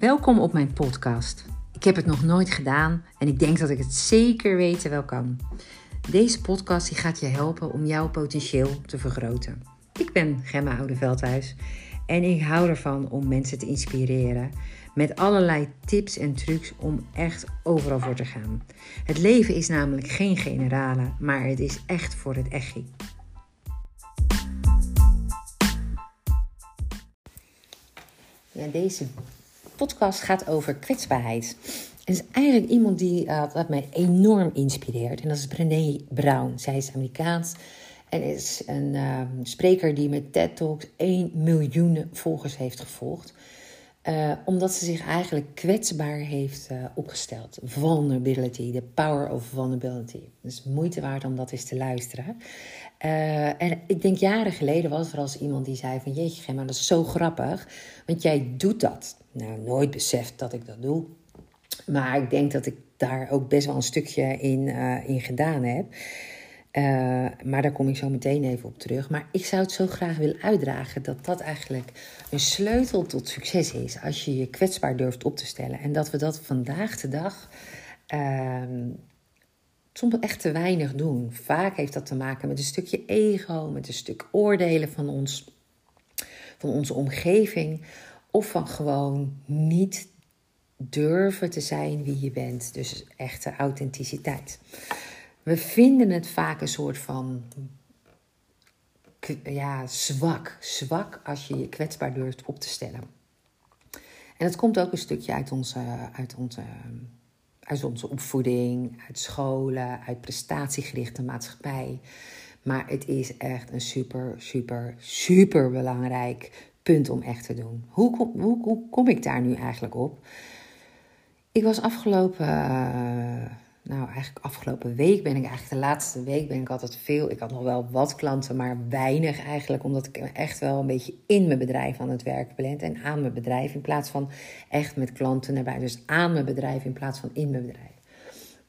Welkom op mijn podcast. Ik heb het nog nooit gedaan en ik denk dat ik het zeker weten wel kan. Deze podcast die gaat je helpen om jouw potentieel te vergroten. Ik ben Gemma Oudeveldhuis en ik hou ervan om mensen te inspireren met allerlei tips en trucs om echt overal voor te gaan. Het leven is namelijk geen generale, maar het is echt voor het echi. Ja, deze podcast gaat over kwetsbaarheid. En is eigenlijk iemand die uh, wat mij enorm inspireert. En dat is Brené Brown. Zij is Amerikaans en is een uh, spreker die met TED Talks 1 miljoen volgers heeft gevolgd. Uh, omdat ze zich eigenlijk kwetsbaar heeft uh, opgesteld. Vulnerability, the power of vulnerability. Dus moeite waard om dat eens te luisteren. En ik denk jaren geleden was er als iemand die zei van... Jeetje Gemma, dat is zo grappig, want jij doet dat. Nou, nooit beseft dat ik dat doe. Maar ik denk dat ik daar ook best wel een stukje in, in gedaan heb. Uh, maar daar kom ik zo meteen even op terug. Maar ik zou het zo graag willen uitdragen dat dat eigenlijk een sleutel tot succes is. Als je je kwetsbaar durft op te stellen. En dat we dat vandaag de dag uh, soms echt te weinig doen. Vaak heeft dat te maken met een stukje ego, met een stuk oordelen van, ons, van onze omgeving. Of van gewoon niet durven te zijn wie je bent. Dus echte authenticiteit. We vinden het vaak een soort van ja, zwak. Zwak als je je kwetsbaar durft op te stellen. En dat komt ook een stukje uit onze, uit onze, uit onze opvoeding, uit scholen, uit prestatiegerichte maatschappij. Maar het is echt een super, super, super belangrijk punt om echt te doen. Hoe, hoe, hoe kom ik daar nu eigenlijk op? Ik was afgelopen. Uh, nou, eigenlijk afgelopen week ben ik eigenlijk de laatste week ben ik altijd veel. Ik had nog wel wat klanten, maar weinig eigenlijk, omdat ik echt wel een beetje in mijn bedrijf aan het werk ben en aan mijn bedrijf in plaats van echt met klanten buiten. Dus aan mijn bedrijf in plaats van in mijn bedrijf.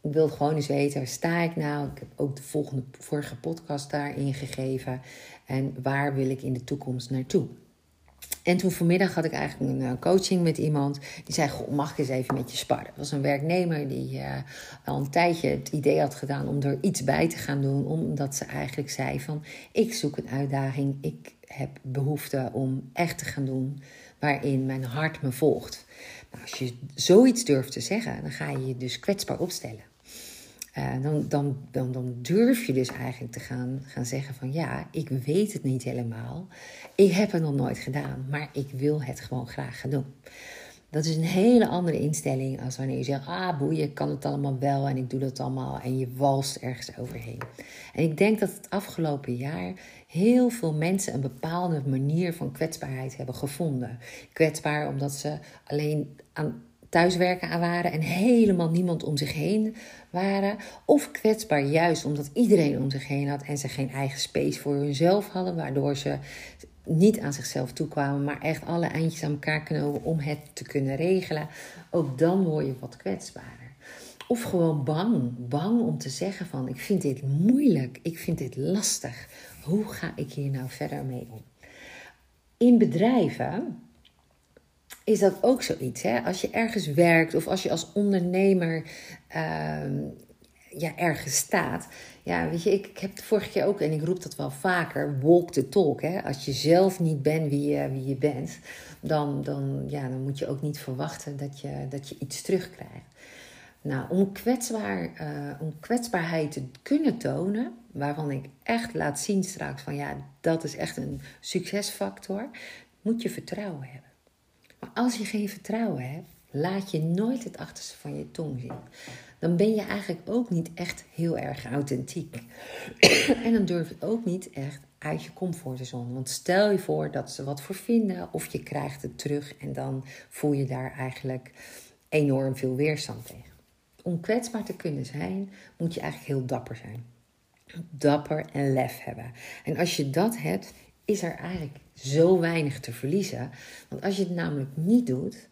Ik wilde gewoon eens weten, waar sta ik nou? Ik heb ook de volgende, vorige podcast daarin gegeven. En waar wil ik in de toekomst naartoe? En toen vanmiddag had ik eigenlijk een eh, coaching met iemand. Die zei, Goh, mag ik eens even met je sparren? Dat was een werknemer die uh, al een tijdje het idee had gedaan om er iets bij te gaan doen. Omdat ze eigenlijk zei van, ik zoek een uitdaging. Ik heb behoefte om echt te gaan doen waarin mijn hart me volgt. Nou, als je zoiets durft te zeggen, dan ga je je dus kwetsbaar opstellen. Uh, dan, dan, dan, durf je dus eigenlijk te gaan, zeggen van ja, ik weet het niet helemaal. Ik heb het nog nooit gedaan, maar ik wil het gewoon graag gaan doen. Dat is een hele andere instelling als wanneer je zegt, ah boeien, ik kan het allemaal wel en ik doe dat allemaal en je walst ergens overheen. En ik denk dat het afgelopen jaar heel veel mensen een bepaalde manier van kwetsbaarheid hebben gevonden. Kwetsbaar omdat ze alleen aan thuiswerken aan waren en helemaal niemand om zich heen waren. Of kwetsbaar juist omdat iedereen om zich heen had en ze geen eigen space voor hunzelf hadden, waardoor ze niet aan zichzelf toekwamen, maar echt alle eindjes aan elkaar knopen om het te kunnen regelen. Ook dan word je wat kwetsbaarder. Of gewoon bang. Bang om te zeggen van ik vind dit moeilijk, ik vind dit lastig. Hoe ga ik hier nou verder mee om? In bedrijven is dat ook zoiets. Hè? Als je ergens werkt of als je als ondernemer uh, ja, ergens staat. Ja, weet je, ik, ik heb het vorige keer ook, en ik roep dat wel vaker, walk the talk. Hè? Als je zelf niet bent wie je, wie je bent, dan, dan, ja, dan moet je ook niet verwachten dat je, dat je iets terugkrijgt. Nou, om, kwetsbaar, uh, om kwetsbaarheid te kunnen tonen, waarvan ik echt laat zien straks van ja, dat is echt een succesfactor, moet je vertrouwen hebben. Als je geen vertrouwen hebt, laat je nooit het achterste van je tong zien. Dan ben je eigenlijk ook niet echt heel erg authentiek. en dan durf je ook niet echt uit je comfortzone. Want stel je voor dat ze wat voor vinden of je krijgt het terug en dan voel je daar eigenlijk enorm veel weerstand tegen. Om kwetsbaar te kunnen zijn, moet je eigenlijk heel dapper zijn. Dapper en lef hebben. En als je dat hebt, is er eigenlijk zo weinig te verliezen. Want als je het namelijk niet doet,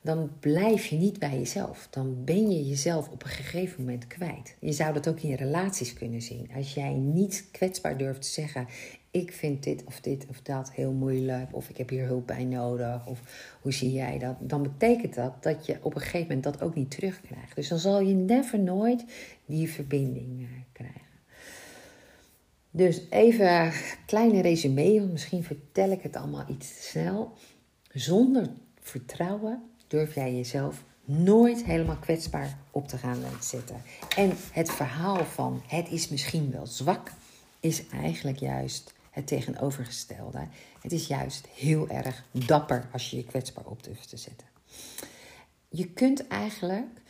dan blijf je niet bij jezelf. Dan ben je jezelf op een gegeven moment kwijt. Je zou dat ook in je relaties kunnen zien. Als jij niet kwetsbaar durft te zeggen: Ik vind dit of dit of dat heel moeilijk, of ik heb hier hulp bij nodig, of hoe zie jij dat? Dan betekent dat dat je op een gegeven moment dat ook niet terugkrijgt. Dus dan zal je never nooit die verbinding eh, krijgen. Dus even een kleine resume, want misschien vertel ik het allemaal iets snel. Zonder vertrouwen durf jij jezelf nooit helemaal kwetsbaar op te gaan zetten. En het verhaal van het is misschien wel zwak, is eigenlijk juist het tegenovergestelde. Het is juist heel erg dapper als je je kwetsbaar op durft te zetten. Je kunt eigenlijk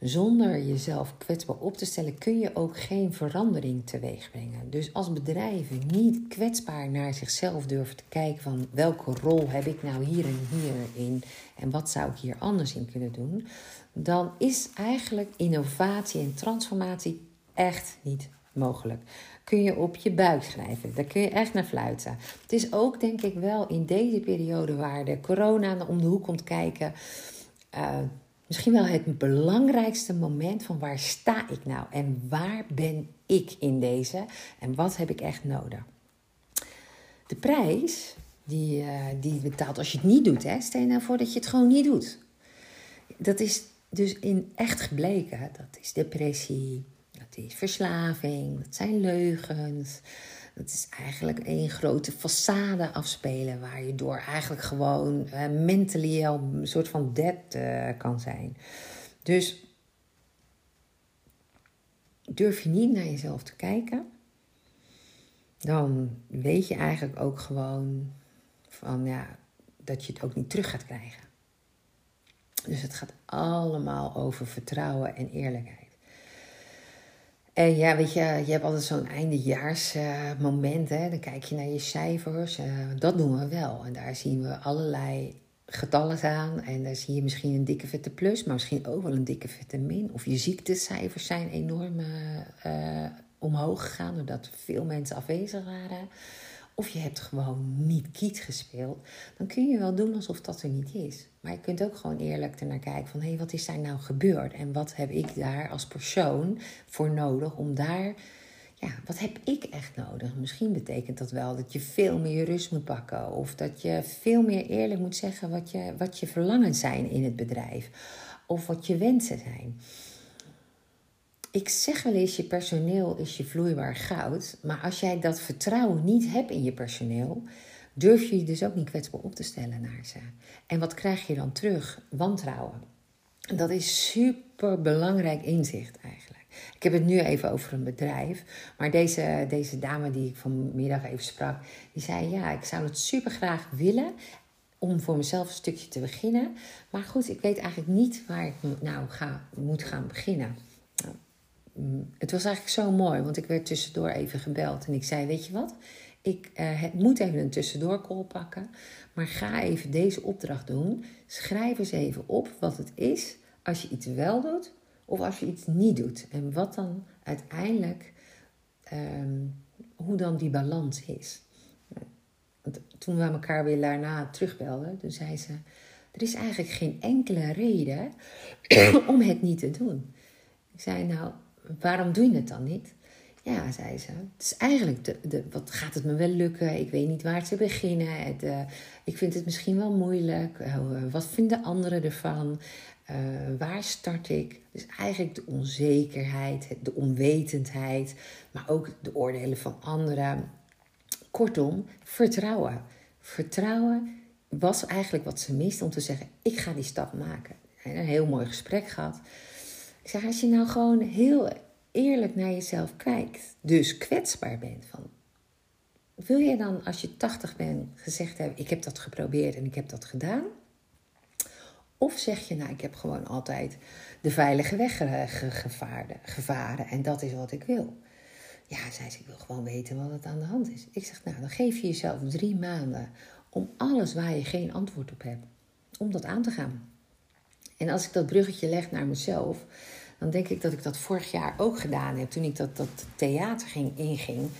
zonder jezelf kwetsbaar op te stellen, kun je ook geen verandering teweeg brengen. Dus als bedrijven niet kwetsbaar naar zichzelf durven te kijken van welke rol heb ik nou hier en hier in en wat zou ik hier anders in kunnen doen, dan is eigenlijk innovatie en transformatie echt niet mogelijk. Kun je op je buik schrijven, daar kun je echt naar fluiten. Het is ook denk ik wel in deze periode waar de corona om de hoek komt kijken. Uh, misschien wel het belangrijkste moment van waar sta ik nou en waar ben ik in deze en wat heb ik echt nodig. De prijs die, uh, die je betaalt als je het niet doet, hè, stel je nou voor dat je het gewoon niet doet. Dat is dus in echt gebleken, dat is depressie, dat is verslaving, dat zijn leugens, het is eigenlijk een grote façade afspelen waar je door eigenlijk gewoon uh, mentally al een soort van dead uh, kan zijn. Dus durf je niet naar jezelf te kijken, dan weet je eigenlijk ook gewoon van ja, dat je het ook niet terug gaat krijgen. Dus het gaat allemaal over vertrouwen en eerlijkheid. En ja, weet je, je hebt altijd zo'n eindejaarsmoment. Uh, dan kijk je naar je cijfers. Uh, dat doen we wel. En daar zien we allerlei getallen aan. En daar zie je misschien een dikke vette plus, maar misschien ook wel een dikke vette min. Of je ziektecijfers zijn enorm uh, omhoog gegaan doordat veel mensen afwezig waren of je hebt gewoon niet kiet gespeeld, dan kun je wel doen alsof dat er niet is. Maar je kunt ook gewoon eerlijk ernaar kijken van hé, hey, wat is daar nou gebeurd? En wat heb ik daar als persoon voor nodig om daar, ja, wat heb ik echt nodig? Misschien betekent dat wel dat je veel meer rust moet pakken of dat je veel meer eerlijk moet zeggen wat je, wat je verlangen zijn in het bedrijf of wat je wensen zijn ik zeg wel eens, je personeel is je vloeibaar goud. Maar als jij dat vertrouwen niet hebt in je personeel, durf je je dus ook niet kwetsbaar op te stellen naar ze. En wat krijg je dan terug? Wantrouwen. Dat is super belangrijk inzicht eigenlijk. Ik heb het nu even over een bedrijf. Maar deze, deze dame die ik vanmiddag even sprak, die zei: Ja, ik zou het super graag willen om voor mezelf een stukje te beginnen. Maar goed, ik weet eigenlijk niet waar ik nou ga, moet gaan beginnen. Mm, het was eigenlijk zo mooi, want ik werd tussendoor even gebeld en ik zei: Weet je wat? Ik uh, moet even een tussendoorcall pakken, maar ga even deze opdracht doen. Schrijf eens even op wat het is als je iets wel doet of als je iets niet doet. En wat dan uiteindelijk, um, hoe dan die balans is. Want toen we elkaar weer daarna terugbelden, toen zei ze: Er is eigenlijk geen enkele reden om het niet te doen. Ik zei: Nou, waarom doe je het dan niet? Ja, zei ze. Het is eigenlijk, de, de, wat gaat het me wel lukken? Ik weet niet waar te beginnen. Uh, ik vind het misschien wel moeilijk. Uh, wat vinden anderen ervan? Uh, waar start ik? Dus eigenlijk de onzekerheid, de onwetendheid, maar ook de oordelen van anderen. Kortom, vertrouwen. Vertrouwen was eigenlijk wat ze miste om te zeggen: ik ga die stap maken. En een heel mooi gesprek gehad. Ik zeg, als je nou gewoon heel eerlijk naar jezelf kijkt, dus kwetsbaar bent van. Wil je dan, als je 80 bent, gezegd hebben: Ik heb dat geprobeerd en ik heb dat gedaan? Of zeg je, nou, ik heb gewoon altijd de veilige weg gevaren, en dat is wat ik wil. Ja, zei ze, ik wil gewoon weten wat het aan de hand is. Ik zeg, nou, dan geef je jezelf drie maanden om alles waar je geen antwoord op hebt, om dat aan te gaan. En als ik dat bruggetje leg naar mezelf, dan denk ik dat ik dat vorig jaar ook gedaan heb. Toen ik dat, dat theater ging, inging.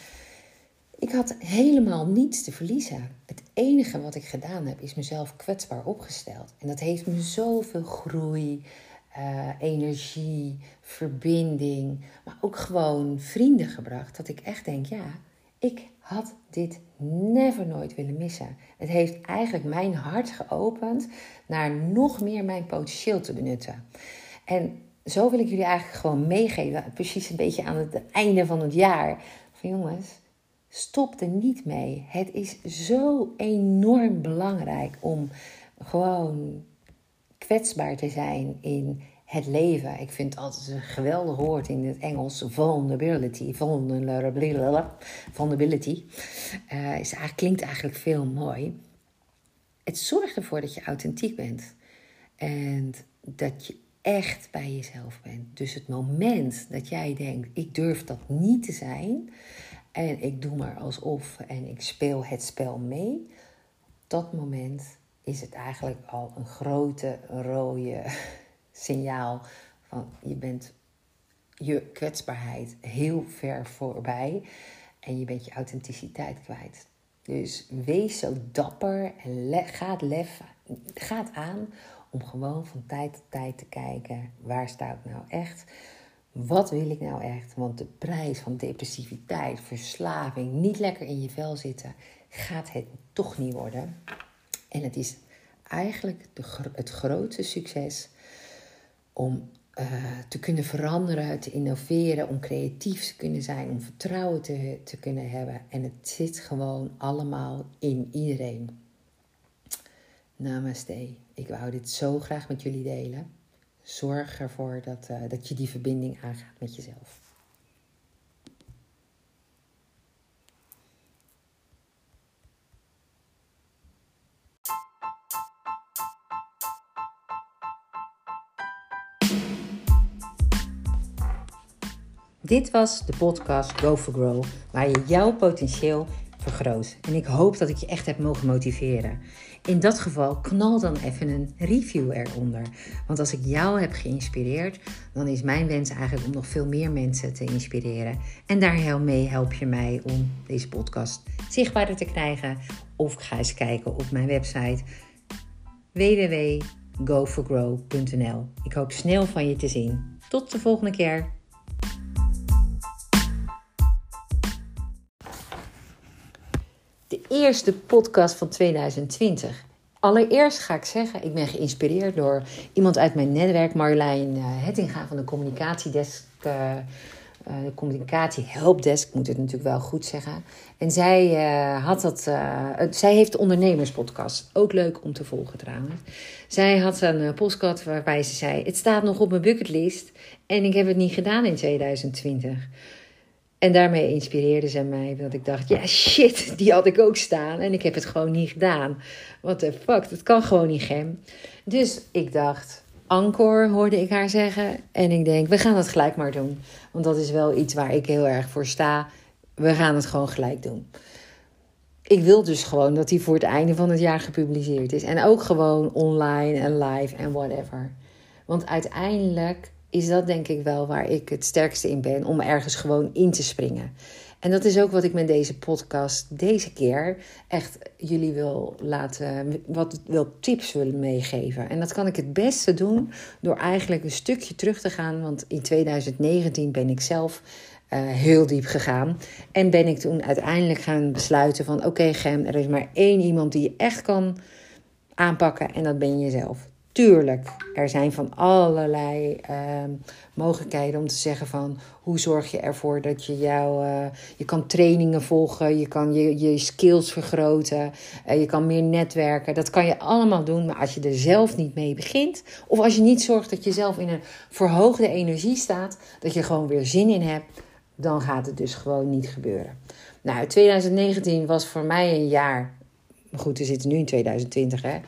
Ik had helemaal niets te verliezen. Het enige wat ik gedaan heb, is mezelf kwetsbaar opgesteld. En dat heeft me zoveel groei, uh, energie, verbinding, maar ook gewoon vrienden gebracht. Dat ik echt denk, ja, ik had dit never nooit willen missen. Het heeft eigenlijk mijn hart geopend naar nog meer mijn potentieel te benutten. En zo wil ik jullie eigenlijk gewoon meegeven, precies een beetje aan het einde van het jaar. Van jongens, stop er niet mee. Het is zo enorm belangrijk om gewoon kwetsbaar te zijn in het leven. Ik vind het altijd een geweldig woord in het Engels. Vulnerability. Vulnerability. Uh, is, klinkt eigenlijk veel mooi. Het zorgt ervoor dat je authentiek bent. En dat je echt bij jezelf bent. Dus het moment dat jij denkt, ik durf dat niet te zijn. En ik doe maar alsof en ik speel het spel mee. Dat moment is het eigenlijk al een grote rode signaal van je bent je kwetsbaarheid heel ver voorbij en je bent je authenticiteit kwijt. Dus wees zo dapper en gaat lef, gaat aan om gewoon van tijd tot tijd te kijken waar sta ik nou echt. Wat wil ik nou echt? Want de prijs van depressiviteit, verslaving, niet lekker in je vel zitten, gaat het toch niet worden. En het is eigenlijk de, het grootste succes om uh, te kunnen veranderen, te innoveren, om creatief te kunnen zijn, om vertrouwen te, te kunnen hebben. En het zit gewoon allemaal in iedereen. Namaste. Ik wou dit zo graag met jullie delen. Zorg ervoor dat, uh, dat je die verbinding aangaat met jezelf. Dit was de podcast Go for Grow, waar je jouw potentieel vergroot. En ik hoop dat ik je echt heb mogen motiveren. In dat geval knal dan even een review eronder. Want als ik jou heb geïnspireerd, dan is mijn wens eigenlijk om nog veel meer mensen te inspireren. En daarmee help je mij om deze podcast zichtbaarder te krijgen. Of ga eens kijken op mijn website www.goforgrow.nl. Ik hoop snel van je te zien. Tot de volgende keer. Eerste podcast van 2020. Allereerst ga ik zeggen, ik ben geïnspireerd door iemand uit mijn netwerk, Marjolein uh, Hettinga van de communicatiedesk. Uh, de communicatie helpdesk, moet het natuurlijk wel goed zeggen. En zij had dat. zij heeft de ondernemerspodcast. Ook leuk om te volgen trouwens. Zij had een podcast waarbij ze zei: Het staat nog op mijn bucketlist. En ik heb het niet gedaan in 2020. En daarmee inspireerde ze mij. Dat ik dacht, ja shit, die had ik ook staan. En ik heb het gewoon niet gedaan. What the fuck, dat kan gewoon niet, Gem. Dus ik dacht, Ancor hoorde ik haar zeggen. En ik denk, we gaan het gelijk maar doen. Want dat is wel iets waar ik heel erg voor sta. We gaan het gewoon gelijk doen. Ik wil dus gewoon dat die voor het einde van het jaar gepubliceerd is. En ook gewoon online en live en whatever. Want uiteindelijk is dat denk ik wel waar ik het sterkste in ben. Om ergens gewoon in te springen. En dat is ook wat ik met deze podcast deze keer echt jullie wil laten, wat wil tips willen meegeven. En dat kan ik het beste doen door eigenlijk een stukje terug te gaan. Want in 2019 ben ik zelf uh, heel diep gegaan. En ben ik toen uiteindelijk gaan besluiten van oké Gem, er is maar één iemand die je echt kan aanpakken en dat ben je zelf. Tuurlijk, er zijn van allerlei ehm, mogelijkheden om te zeggen van hoe zorg je ervoor dat je jouw, uh, je kan trainingen volgen, je kan je, je skills vergroten, uh, je kan meer netwerken. Dat kan je allemaal doen, maar als je er zelf niet mee begint, of als je niet zorgt dat je zelf in een verhoogde energie staat, dat je gewoon weer zin in hebt, dan gaat het dus gewoon niet gebeuren. Nou, 2019 was voor mij een jaar. Goed, we zitten nu in 2020, hè.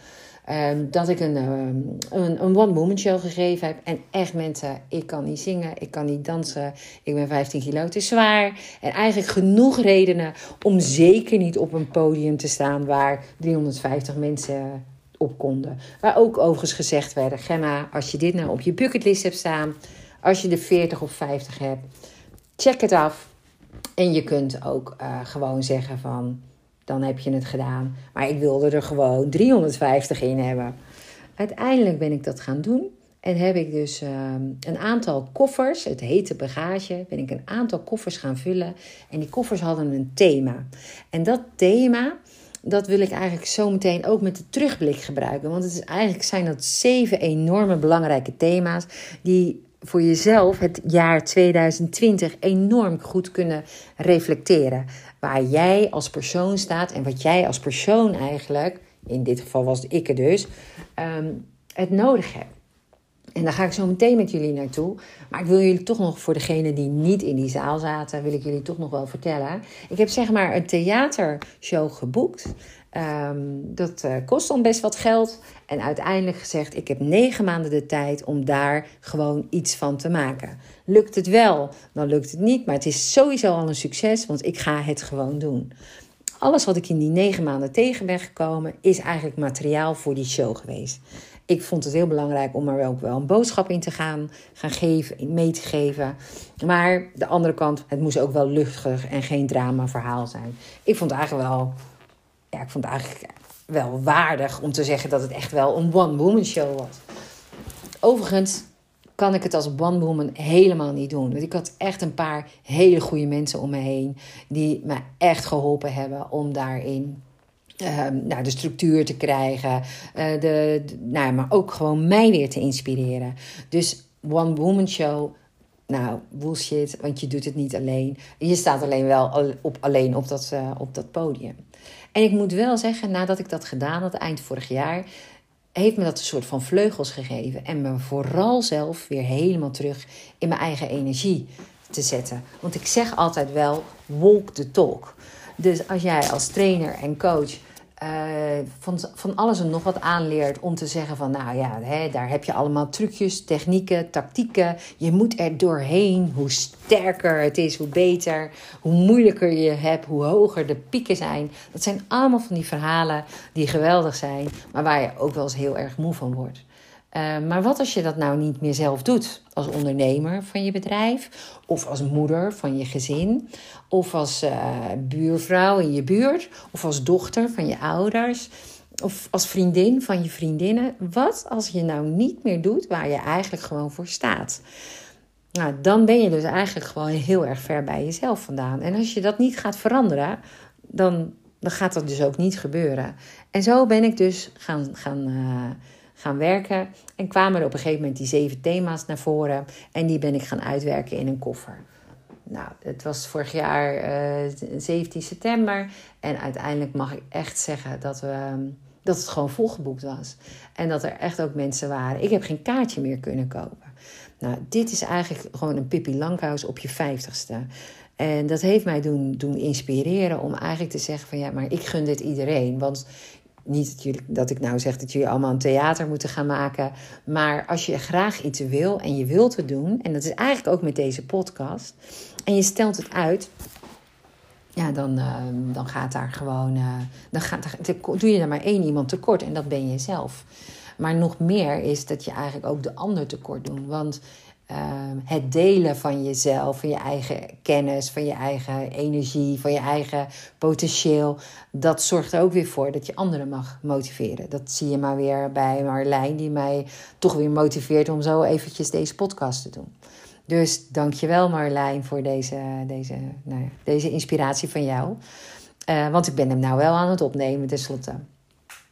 Ehm, dat ik een, um, een, een one-woman show gegeven heb. En echt mensen, ik kan niet zingen, ik kan niet dansen, ik ben 15 kilo te zwaar. En eigenlijk genoeg redenen om zeker niet op een podium te staan waar 350 mensen op konden. Waar ook overigens gezegd werden, Gemma, als je dit nou op je bucketlist hebt staan, als je de 40 of 50 hebt, check het af. En je kunt ook uh, gewoon zeggen van, dan heb je het gedaan. Maar ik wilde er gewoon 350 in hebben. Uiteindelijk ben ik dat gaan doen. En heb ik dus ehm, een aantal koffers, het hete bagage, ben ik een aantal koffers gaan vullen. En die koffers hadden een thema. En dat thema, dat wil ik eigenlijk zo meteen ook met de terugblik gebruiken. Want het is eigenlijk zijn dat zeven enorme belangrijke thema's die voor jezelf het jaar 2020 enorm goed kunnen reflecteren. Waar jij als persoon staat en wat jij als persoon eigenlijk, in dit geval was ik er dus, ehm, het nodig hebt. En daar ga ik zo meteen met jullie naartoe. Maar ik wil jullie toch nog, voor degenen die niet in die zaal zaten, wil ik jullie toch nog wel vertellen. Ik heb zeg maar een theatershow geboekt. Ehm, dat uh, kost dan best wat geld. En uiteindelijk gezegd, ik heb negen maanden de tijd om daar gewoon iets van te maken. Lukt het wel, dan lukt het niet. Maar het is sowieso al een succes, want ik ga het gewoon doen. Alles wat ik in die negen maanden tegen ben gekomen, is eigenlijk materiaal voor die show geweest ik vond het heel belangrijk om er ook wel een boodschap in te gaan, gaan geven, mee te geven. Maar de andere kant, het moest ook wel luchtig en geen drama verhaal zijn. Ik vond het eigenlijk wel, ja, ik vond het eigenlijk wel waardig om te zeggen dat het echt wel een one-woman show was. Overigens kan ik het als one-woman helemaal niet doen. Want ik had echt een paar hele goede mensen om me heen die me echt geholpen hebben om daarin Ehm, nou, de structuur te krijgen. Uh, de, nou, maar ook gewoon mij weer te inspireren. Dus One Woman Show. Nou, bullshit, want je doet het niet alleen. Je staat alleen wel op, alleen op dat, uh, op dat podium. En ik moet wel zeggen, nadat ik dat gedaan had, eind vorig jaar, heeft me dat een soort van vleugels gegeven. En me vooral zelf weer helemaal terug in mijn eigen energie te zetten. Want ik zeg altijd wel, walk the talk. Dus als jij als trainer en coach van, van alles en nog wat aanleert om te zeggen van nou ja, hè, daar heb je allemaal trucjes, technieken, tactieken. Je moet er doorheen. Hoe sterker het is, hoe beter. Hoe moeilijker je hebt, hoe hoger de pieken zijn. Dat zijn allemaal van die verhalen die geweldig zijn, maar waar je ook wel eens heel erg moe van wordt. Uh, maar wat als je dat nou niet meer zelf doet? Als ondernemer van je bedrijf, of als moeder van je gezin, of als uh, buurvrouw in je buurt, of als dochter van je ouders, of als vriendin van je vriendinnen. Wat als je nou niet meer doet waar je eigenlijk gewoon voor staat? Nou, dan ben je dus eigenlijk gewoon heel erg ver bij jezelf vandaan. En als je dat niet gaat veranderen, dan, dan gaat dat dus ook niet gebeuren. En zo ben ik dus gaan. gaan uh, gaan werken. En kwamen er op een gegeven moment die zeven thema's naar voren. En die ben ik gaan uitwerken in een koffer. Nou, het was vorig jaar uh, eh, 17 september. En uiteindelijk mag ik echt zeggen dat, we, dat het gewoon volgeboekt was. En dat er echt ook mensen waren. Ik heb geen kaartje meer kunnen kopen. Nou, dit is eigenlijk gewoon een Pippi Lankhuis op je vijftigste. En dat heeft mij doen, doen inspireren om eigenlijk te zeggen van ja, maar ik gun dit iedereen. Want niet dat, dat ik nou zeg dat jullie allemaal een theater moeten gaan maken. Maar als je graag iets wil en je wilt het doen, en dat is eigenlijk ook met deze podcast, en je stelt het uit, ja, dan, uh, dan gaat daar gewoon. Uh, dan gaat, doe je er maar één iemand tekort en dat ben je zelf. Maar nog meer is dat je eigenlijk ook de ander tekort doet. Want Ehm, het delen van jezelf, van je eigen kennis, van je eigen energie, van je eigen potentieel, dat zorgt er ook weer voor dat je anderen mag motiveren. Dat zie je maar weer bij Marlijn, die mij toch weer motiveert om zo eventjes deze podcast te doen. Dus dankjewel Marlijn voor deze, deze, nou ja, deze inspiratie van jou. Uh, want ik ben hem nou wel aan het opnemen tenslotte.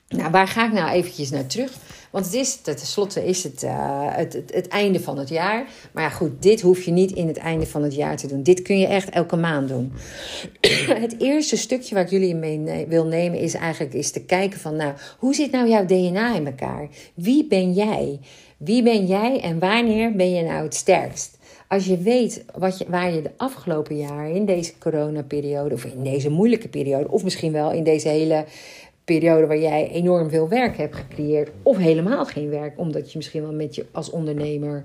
Nou, waar ga ik nou eventjes naar terug? Want het is, tenslotte is het, uh, het, het, het, einde van het jaar. Maar ja, goed, dit hoef je niet in het einde van het jaar te doen. Dit kun je echt elke maand doen. het eerste stukje waar ik jullie mee wil nemen is eigenlijk is te kijken van... nou, hoe zit nou jouw DNA in elkaar? Wie ben jij? Wie ben jij en wanneer ben je nou het sterkst? Als je weet wat je, waar je de afgelopen jaren in deze coronaperiode... of in deze moeilijke periode... of misschien wel in deze hele periode waar jij enorm veel werk hebt gecreëerd, of helemaal geen werk, omdat je misschien wel met je als ondernemer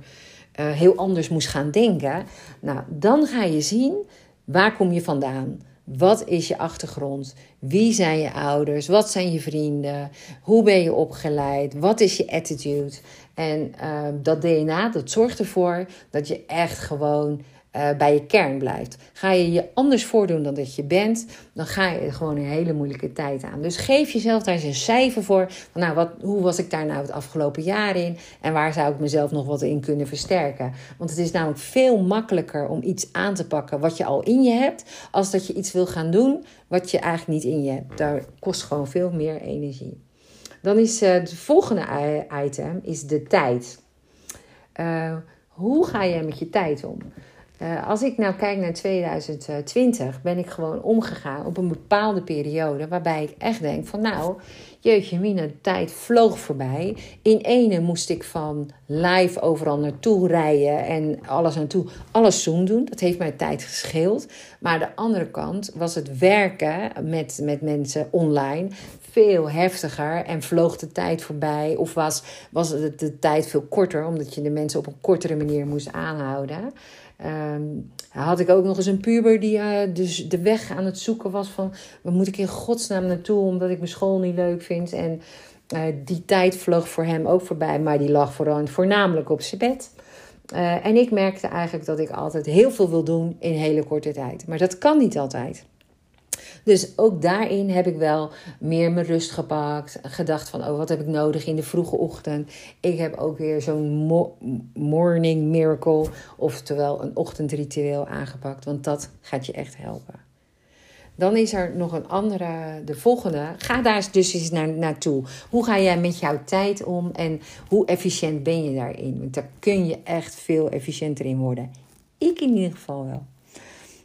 uh, heel anders moest gaan denken. Nou, dan ga je zien waar kom je vandaan. Wat is je achtergrond? Wie zijn je ouders? Wat zijn je vrienden? Hoe ben je opgeleid? Wat is je attitude? En uh, dat DNA, dat zorgt ervoor dat je echt gewoon uh, bij je kern blijft. Ga je je anders voordoen dan dat je bent, dan ga je gewoon een hele moeilijke tijd aan. Dus geef jezelf daar eens een cijfer voor. Nou, wat, hoe was ik daar nou het afgelopen jaar in? En waar zou ik mezelf nog wat in kunnen versterken? Want het is namelijk veel makkelijker om iets aan te pakken wat je al in je hebt, als dat je iets wil gaan doen wat je eigenlijk niet in je hebt. Daar kost gewoon veel meer energie. Dan is uh, het volgende item is de tijd. Uh, hoe ga jij met je tijd om? Uh, als ik nou kijk naar 2020, ben ik gewoon omgegaan op een bepaalde periode waarbij ik echt denk van nou, jeetje mina, de tijd vloog voorbij. In ene moest ik van live overal naartoe rijden en alles naartoe, alles Zoom doen. Dat heeft mij tijd gescheeld. Maar de andere kant was het werken met, met mensen online veel heftiger en vloog de tijd voorbij. Of was, was de, de tijd veel korter, omdat je de mensen op een kortere manier moest aanhouden. Um, had ik ook nog eens een puber die uh, dus de weg aan het zoeken was van... waar moet ik in godsnaam naartoe omdat ik mijn school niet leuk vind. En uh, die tijd vloog voor hem ook voorbij, maar die lag vooral, voornamelijk op zijn bed. Uh, en ik merkte eigenlijk dat ik altijd heel veel wil doen in hele korte tijd. Maar dat kan niet altijd. Dus ook daarin heb ik wel meer mijn rust gepakt. Gedacht van, oh, wat heb ik nodig in de vroege ochtend? Ik heb ook weer zo'n morning miracle, oftewel een ochtendritueel aangepakt. Want dat gaat je echt helpen. Dan is er nog een andere, de volgende. Ga daar dus eens naar, naartoe. Hoe ga jij met jouw tijd om en hoe efficiënt ben je daarin? Want daar kun je echt veel efficiënter in worden. Ik in ieder geval wel.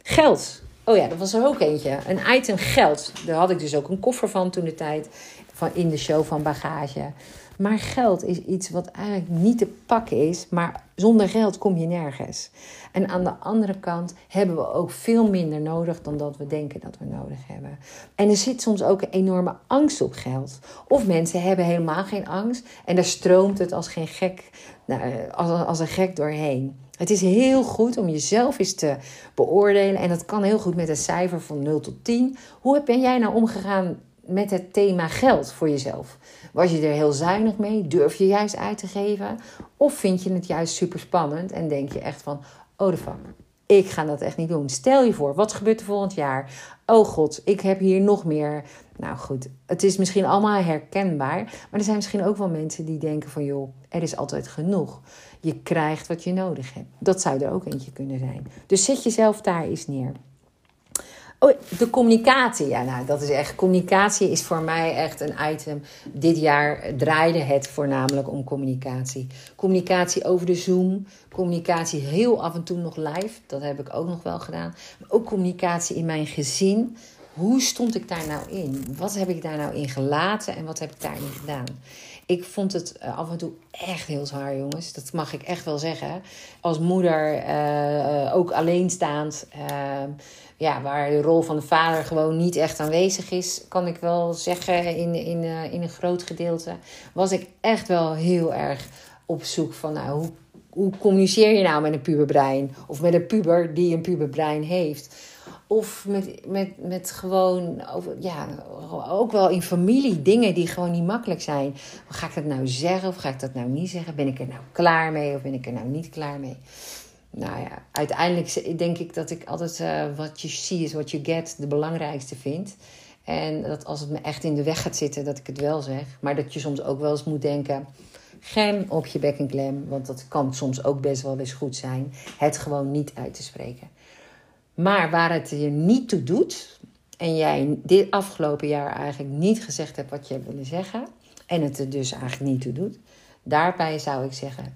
Geld. Oh ja, dat was er ook eentje. Een item geld. Daar had ik dus ook een koffer van toen de tijd. Van in de show van bagage. Maar geld is iets wat eigenlijk niet te pakken is. Maar zonder geld kom je nergens. En aan de andere kant hebben we ook veel minder nodig dan dat we denken dat we nodig hebben. En er zit soms ook een enorme angst op geld. Of mensen hebben helemaal geen angst. En daar stroomt het als geen gek, nou, als, als een gek doorheen. Het is heel goed om jezelf eens te beoordelen. En dat kan heel goed met een cijfer van 0 tot 10. Hoe ben jij nou omgegaan met het thema geld voor jezelf? Was je er heel zuinig mee? Durf je juist uit te geven? Of vind je het juist super spannend en denk je echt van: oh de fuck, ik ga dat echt niet doen. Stel je voor, wat gebeurt er volgend jaar? Oh god, ik heb hier nog meer. Nou goed, het is misschien allemaal herkenbaar. Maar er zijn misschien ook wel mensen die denken van joh, er is altijd genoeg. Je krijgt wat je nodig hebt. Dat zou er ook eentje kunnen zijn. Dus zet jezelf daar eens neer. Oh, de communicatie. Ja, nou, dat is echt. Communicatie is voor mij echt een item. Dit jaar draaide het voornamelijk om communicatie. Communicatie over de Zoom. Communicatie heel af en toe nog live. Dat heb ik ook nog wel gedaan. Maar ook communicatie in mijn gezin. Hoe stond ik daar nou in? Wat heb ik daar nou in gelaten en wat heb ik daar niet gedaan? Ik vond het eh, af en toe echt heel zwaar, jongens. Dat mag ik echt wel zeggen. Als moeder, uh, ook alleenstaand, uh, ja, waar de rol van de vader gewoon niet echt aanwezig is, kan ik wel zeggen in, in, in een groot gedeelte, was ik echt wel heel erg op zoek van, nou, hoe, hoe communiceer je nou met een puberbrein? Of met een puber die een puberbrein heeft? Of met, met, met gewoon, over, ja, ook wel in familie dingen die gewoon niet makkelijk zijn. Ga ik dat nou zeggen of ga ik dat nou niet zeggen? Ben ik er nou klaar mee of ben ik er nou niet klaar mee? Nou ja, uiteindelijk denk ik dat ik altijd uh, wat je see is what you get de belangrijkste vind. En dat als het me echt in de weg gaat zitten, dat ik het wel zeg. Maar dat je soms ook wel eens moet denken, gem op je bek en klem. Want dat kan soms ook best wel eens goed zijn. Het gewoon niet uit te spreken. Maar waar het je niet toe doet, en jij dit afgelopen jaar eigenlijk niet gezegd hebt wat je wilde zeggen, en het er dus eigenlijk niet toe doet, daarbij zou ik zeggen: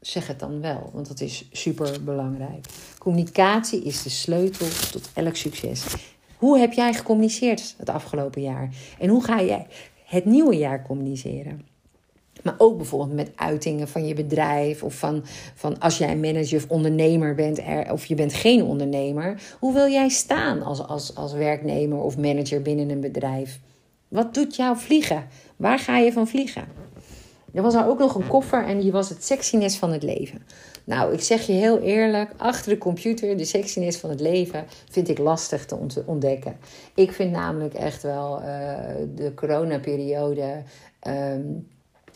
zeg het dan wel, want dat is super belangrijk. Communicatie is de sleutel tot elk succes. Hoe heb jij gecommuniceerd het afgelopen jaar? En hoe ga jij het nieuwe jaar communiceren? Maar ook bijvoorbeeld met uitingen van je bedrijf. Of van, van als jij manager of ondernemer bent. Er, of je bent geen ondernemer. Hoe wil jij staan als, als, als werknemer of manager binnen een bedrijf? Wat doet jou vliegen? Waar ga je van vliegen? Er was er ook nog een koffer en die was het sexiness van het leven. Nou, ik zeg je heel eerlijk, achter de computer, de sexiness van het leven, vind ik lastig te ontdekken. Ik vind namelijk echt wel uh, de coronaperiode. Um,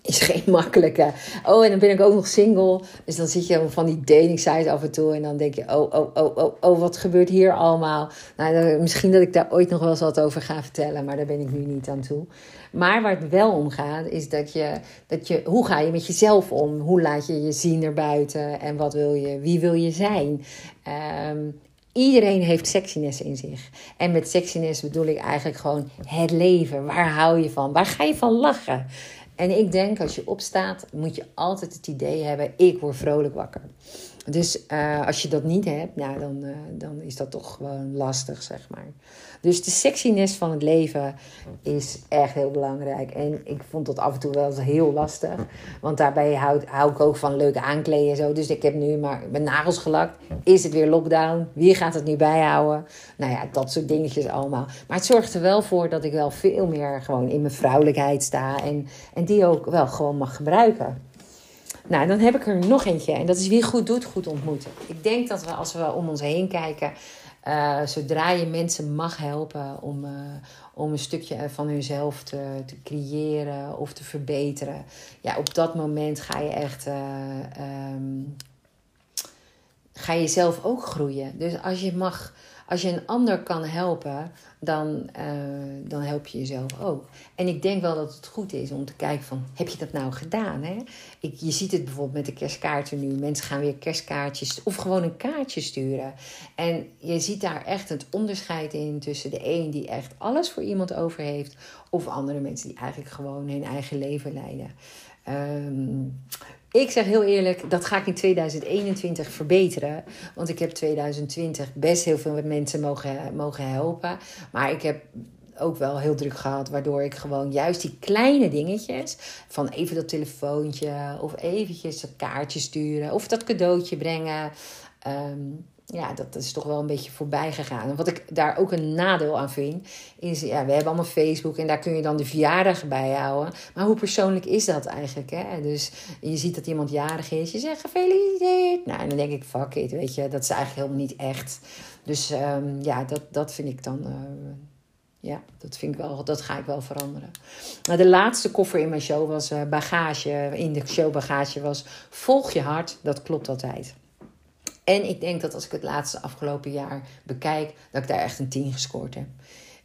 is geen makkelijke. Oh, en dan ben ik ook nog single. Dus dan zit je van die dating sites af en toe. En dan denk je, oh, oh, oh, oh, oh, wat gebeurt hier allemaal? Nou, misschien dat ik daar ooit nog wel eens wat over ga vertellen. Maar daar ben ik nu niet aan toe. Maar waar het wel om gaat, is dat je, dat je... Hoe ga je met jezelf om? Hoe laat je je zien erbuiten? En wat wil je? Wie wil je zijn? Um, Iedereen heeft sexiness in zich. En met sexiness bedoel ik eigenlijk gewoon het leven. Waar hou je van? Waar ga je van lachen? En ik denk, als je opstaat, moet je altijd het idee hebben: ik word vrolijk wakker. Dus uh, als je dat niet hebt, nou, dan, uh, dan is dat toch gewoon lastig, zeg maar. Dus de sexiness van het leven is echt heel belangrijk. En ik vond dat af en toe wel heel lastig. Want daarbij hou, hou ik ook van leuk aankleden en zo. Dus ik heb nu maar mijn nagels gelakt. Is het weer lockdown? Wie gaat het nu bijhouden? Nou ja, dat soort dingetjes allemaal. Maar het zorgt er wel voor dat ik wel veel meer gewoon in mijn vrouwelijkheid sta. En, en die ook wel gewoon mag gebruiken. Nou, dan heb ik er nog eentje. En dat is wie goed doet, goed ontmoeten. Ik denk dat we als we om ons heen kijken, uh, zodra je mensen mag helpen om, uh, om een stukje van hunzelf te, te creëren of te verbeteren, ja, op dat moment ga je echt. Uh, um, ga je zelf ook groeien. Dus als je mag als je een ander kan helpen, dan, uh, dan help je jezelf ook. En ik denk wel dat het goed is om te kijken van, heb je dat nou gedaan? Hè? Ik, je ziet het bijvoorbeeld met de kerstkaarten nu. Mensen gaan weer kerstkaartjes of gewoon een kaartje sturen. En je ziet daar echt het onderscheid in tussen de een die echt alles voor iemand over heeft... of andere mensen die eigenlijk gewoon hun eigen leven leiden. Um, ik zeg heel eerlijk, dat ga ik in 2021 verbeteren. Want ik heb 2020 best heel veel mensen mogen, mogen helpen. Maar ik heb ook wel heel druk gehad. Waardoor ik gewoon juist die kleine dingetjes. Van even dat telefoontje. Of eventjes een kaartje sturen. Of dat cadeautje brengen. Um, ja, dat is toch wel een beetje voorbij gegaan. En wat ik daar ook een nadeel aan vind, is, ja, we hebben allemaal Facebook en daar kun je dan de verjaardag bij houden. Maar hoe persoonlijk is dat eigenlijk? Hè? Dus je ziet dat iemand jarig is, je zegt gefeliciteerd. Nou, en dan denk ik, fuck it, weet je, dat is eigenlijk helemaal niet echt. Dus um, ja, dat, dat vind ik dan. Uh, ja, dat, vind ik wel, dat ga ik wel veranderen. Nou, de laatste koffer in mijn show was uh, bagage. In de show bagage was volg je hart. Dat klopt altijd. En ik denk dat als ik het laatste afgelopen jaar bekijk, dat ik daar echt een 10 gescoord heb.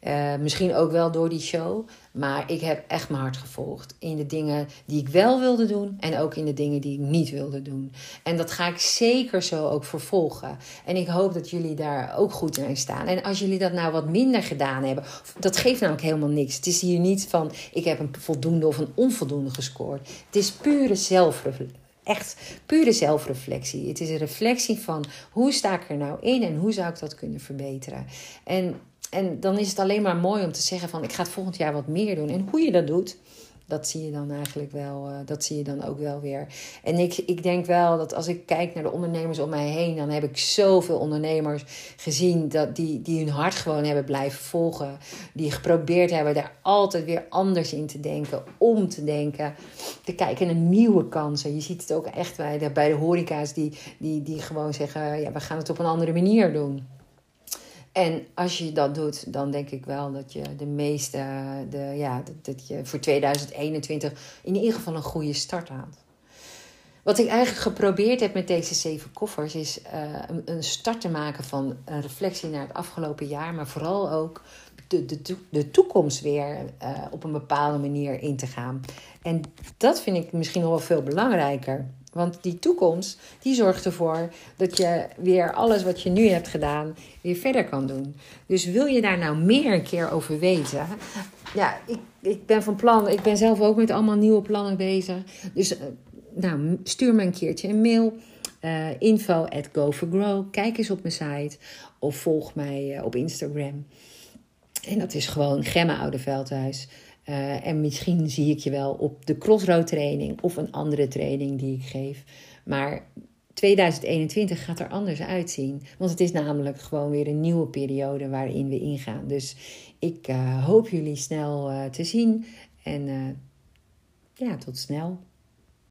Uh, misschien ook wel door die show. Maar ik heb echt mijn hart gevolgd. In de dingen die ik wel wilde doen. En ook in de dingen die ik niet wilde doen. En dat ga ik zeker zo ook vervolgen. En ik hoop dat jullie daar ook goed in staan. En als jullie dat nou wat minder gedaan hebben. Dat geeft namelijk helemaal niks. Het is hier niet van ik heb een voldoende of een onvoldoende gescoord. Het is pure zelfreflectie echt pure zelfreflectie. Het is een reflectie van hoe sta ik er nou in en hoe zou ik dat kunnen verbeteren. En, en dan is het alleen maar mooi om te zeggen van ik ga het volgend jaar wat meer doen. En hoe je dat doet, dat zie je dan eigenlijk wel, uh, dat zie je dan ook wel weer. En ik, ik denk wel dat als ik kijk naar de ondernemers om mij heen, dan heb ik zoveel ondernemers gezien dat die, die hun hart gewoon hebben blijven volgen. Die geprobeerd hebben daar altijd weer anders in te denken, om te denken, te kijken naar nieuwe kansen. Je ziet het ook echt bij de, bij de horeca's die, die, die gewoon zeggen, ja, we gaan het op een andere manier doen. En als je dat doet, dan denk ik wel dat je de meeste, de, ja, dat, je voor 2021 in ieder geval een goede start haalt. Wat ik eigenlijk geprobeerd heb met deze zeven koffers, is uh, een, start te maken van een reflectie naar het afgelopen jaar, maar vooral ook de, de, de toekomst weer uh, op een bepaalde manier in te gaan. En dat vind ik misschien nog wel veel belangrijker. Want die toekomst, die zorgt ervoor dat je weer alles wat je nu hebt gedaan, weer verder kan doen. Dus wil je daar nou meer een keer over weten? Ja, ik, ik ben van plan, ik ben zelf ook met allemaal nieuwe plannen bezig. Dus uh, nou, stuur me een keertje een mail. Uh, info at go for grow. Kijk eens op mijn site of volg mij uh, op Instagram. En dat is gewoon Gemma Oudeveldhuis. Uh, en misschien zie ik je wel op de crossroad training of een andere training die ik geef. Maar 2021 gaat er anders uitzien. Want het is namelijk gewoon weer een nieuwe periode waarin we ingaan. Dus ik uh, hoop jullie snel uh, te zien. En ja, tot snel.